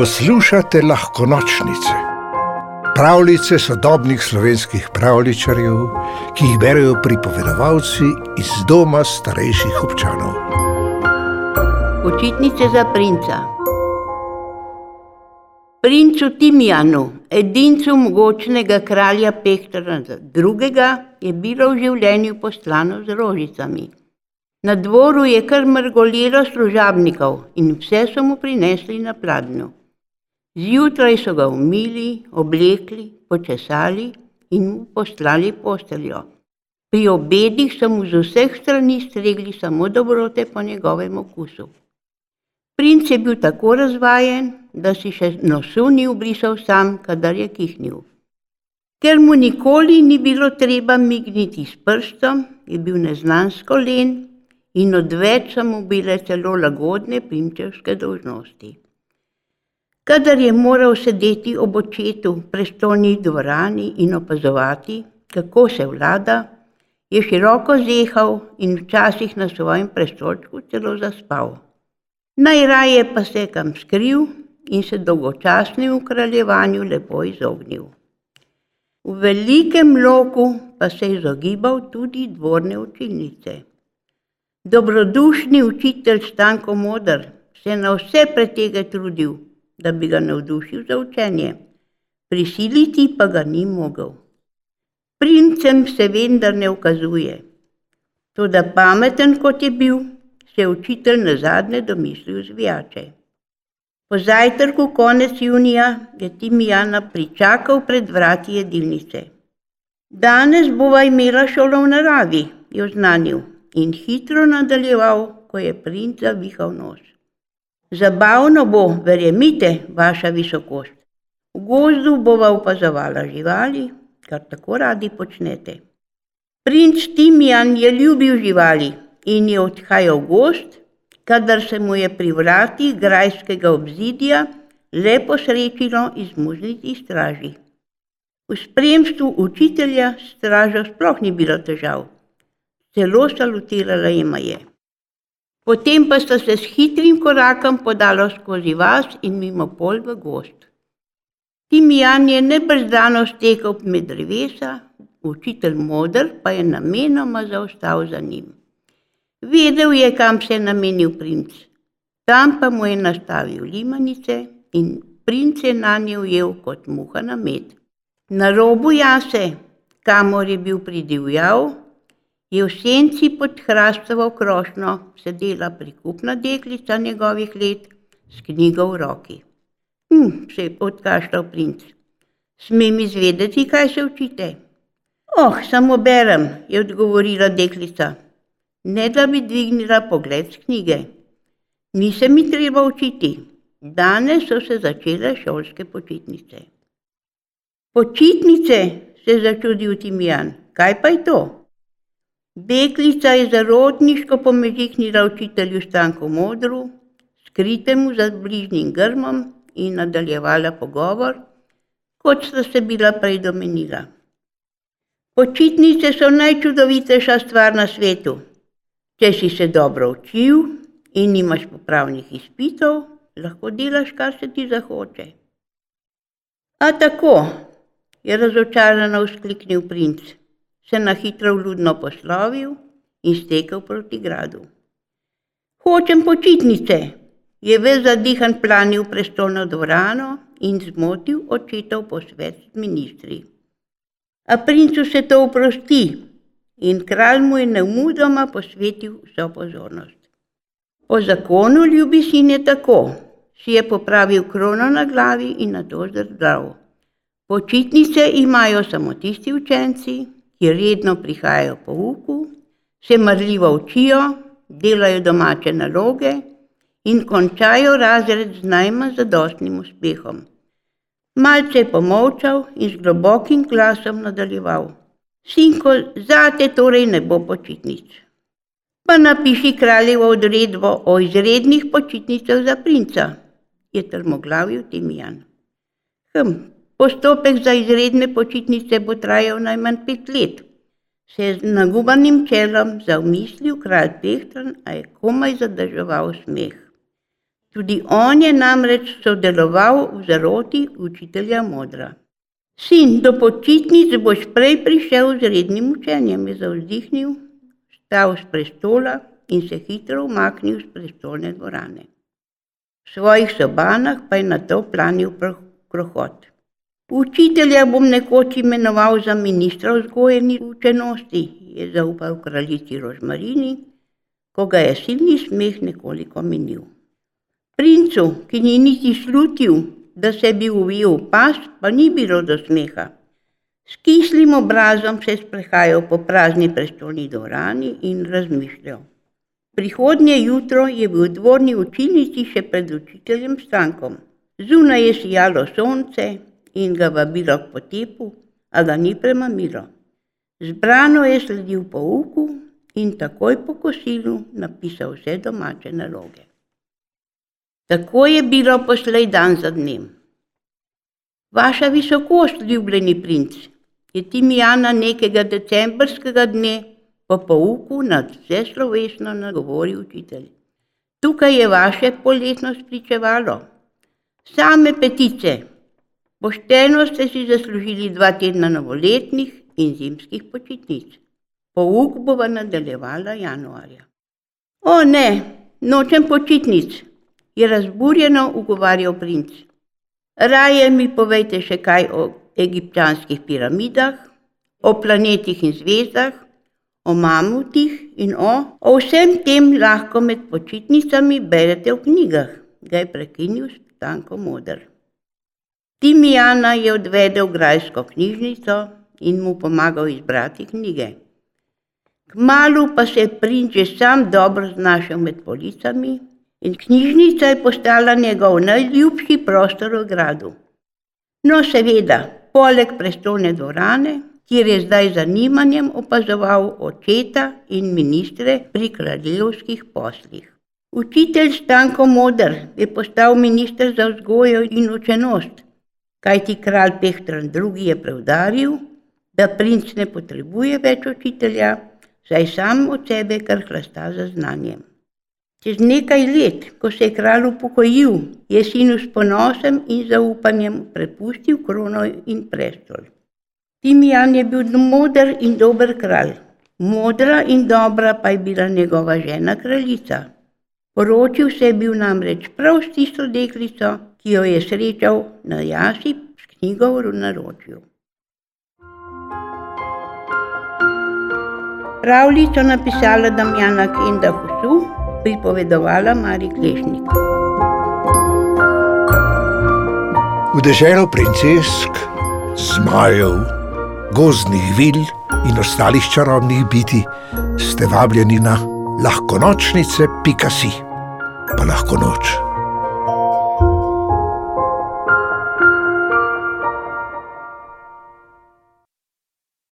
Poslušate lahko nočnice, pravljice sodobnih slovenskih pravličarjev, ki jih berijo pripovedovalci iz doma starejših občanov. Počitnice za princa. Princu Timijanu, edincu mogočnega kralja Pektra II., je bilo v življenju poslano z rožicami. Na dvoru je kar mrgolilo služabnikov in vse so mu prinesli na pladnju. Zjutraj so ga umili, oblekli, počesali in mu poslali posteljo. Pri obedih so mu z vseh strani stregli samo dobrote po njegovem okusu. Princ je bil tako razvajen, da si še nosu ni ubrisal sam, kadar je kihnil. Ker mu nikoli ni bilo treba migniti s prstom, je bil neznansko len in odveč so mu bile celo lagodne prinčevske dolžnosti. Kadar je moral sedeti ob očetu v prestolni dvorani in opazovati, kako se vlada, je široko zehal in včasih na svojem prestolčku celo zaspal. Najraje pa se je kam skril in se dolgočasnemu kraljevanju lepo izognil. V velikem loku pa se je izogibal tudi dvorne učilnice. Dobrodušni učitelj Stanko Modr se je na vse pretege trudil, da bi ga navdušil za učenje, prisiliti pa ga ni mogel. Princem se vendar ne ukazuje. Toda pameten kot je bil, se je učitelj na zadnje domislil zvijače. Po zajtrku konec junija je Timijana pričakal pred vrati jedilnice. Danes bova imela šolo v naravi, je oznanil in hitro nadaljeval, ko je princ zavihal nos. Zabavno bo, verjemite, vaša visokost. V gozdu bova opazovala živali, kar tako radi počnete. Princ Timijan je ljubil živali in je odhajal v gost, kadar se mu je pri vratih grajskega obzidja lepo srečilo izmuzniti straži. V spremstvu učitelja stražo sploh ni bilo težav, celo salutirala jima je. Potem pa sta se s hitrim korakom podala skozi vas in mimo pol v gost. Timijan je nebrzdano stekel med drevesa, učitelj modr pa je namenoma zaostal za njim. Vedel je, kam se je namenil princ, tam pa mu je nastavil limanice in princ je na nje ujel kot muha na med. Na robu jase, kamor je bil pridivjal, je v senci pod hrastovo krošnjo sedela prikupna deklica njegovih let s knjigo v roki. Hm, se je odkašljal princ. Smem izvedeti, kaj se učite? Oh, samo berem, je odgovorila deklica. Ne da bi dvignila pogled z knjige. Ni se mi treba učiti. Danes so se začele šolske počitnice. Počitnice, se je začudil Timijan. Kaj pa je to? Deklica je zarodniško pomežihnila učitelju Stanku Modru, skritemu za bližnjim grmom in nadaljevala pogovor, kot sta se bila prej domenila. Počitnice so najčudovitejša stvar na svetu. Če si se dobro učil in imaš popravnih izpitov, lahko delaš, kar se ti zahoče. A tako, je razočarano vzkliknil princ se na hitro vljudno poslovil in stekel proti gradu. Hočem počitnice, je ves zadihan planil prestolno dvorano in zmotil očetov posvet z ministri. A princu se to oprosti in kralj mu je neumudoma posvetil vso pozornost. Po zakonu ljubi sin je tako, si je popravil krono na glavi in na to zdrdrav. Počitnice imajo samo tisti učenci, ki redno prihajajo po uku, se marljivo učijo, delajo domače naloge in končajo razred z najmanj zadostnim uspehom. Malce je pomolčal in z globokim glasom nadaljeval. Sinko, zate torej ne bo počitnic. Pa napiši kraljevo odredbo o izrednih počitnicah za princa, je trmoglavil Timijan. Hm, Postopek za izredne počitnice bo trajal najmanj pet let. Se je z nagubanim čelom zaumislil kralj Pehtran, a je komaj zadrževal smeh. Tudi on je namreč sodeloval v zaroti učitelja modra. Sin, do počitnic boš prej prišel z rednim učenjem, je zavzdihnil, stal z prestola in se hitro umaknil z prestolne dvorane. V svojih sobanah pa je na to planil krohot. Učitelja bom nekoč imenoval za ministra vzgoje in učenosti, je zaupal kraljici Rožmarini, ko ga je silni smeh nekoliko minil. Princu, ki ni niti slutil, da se bi uvil pas, pa ni bilo do smeha. S kislim obrazom se je sprehajal po prazni prestolni dvorani in razmišljal. Prihodnje jutro je bil v dvorni učilnici še pred učiteljem Stankom. Zunaj je sijalo sonce in ga vabilo k potepu, a ga ni premamilo. Zbrano je sledil pouku in takoj po kosilu napisal vse domače naloge. Tako je bilo poslej dan za dnem. Vaša visokost, ljubljeni princ, je Timijana nekega decembrskega dne po pouku nad vse slovesno nagovoril učitelj. Tukaj je vaše poletno spričevalo. Same petice. Pošteno ste si zaslužili dva tedna novoletnih in zimskih počitnic. Pouk bova nadaljevala januarja. O ne, nočem počitnic, je razburjeno ugovarjal princ. Raje mi povejte še kaj o egipčanskih piramidah, o planetih in zvezdah, o mamutih in o, o vsem tem lahko med počitnicami berete v knjigah, ga je prekinil Stanko Modr. Timijana je odvedel v grajsko knjižnico in mu pomagal izbrati knjige. Kmalu pa se je princ že sam dobro znašel med policami in knjižnica je postala njegov najljubši prostor v gradu. No, seveda, poleg prestolne dvorane, kjer je zdaj zanimanjem opazoval očeta in ministre pri kraljevskih poslih. Učitelj Stanko Modr je postal minister za vzgojo in učenost, kajti kralj Pehtran II. je preudaril, da princ ne potrebuje več učitelja, saj sam od sebe kar hlasta za znanjem. Čez nekaj let, ko se je kralj upokojil, je sinu s ponosom in zaupanjem prepustil krono in prestol. Timijan je bil moder in dober kralj, modra in dobra pa je bila njegova žena kraljica. Poročil se je bil namreč prav s tisto deklico, ki jo je srečal na jasi s knjigo v naročju. Pravljico napisala Damjana Kenda Husu, pripovedovala Mari Klešnik. V deželo princesk, zmajev gozdnih vil in ostalih čarobnih biti, ste vabljeni na lahko nočnice, pika si, pa lahko noč.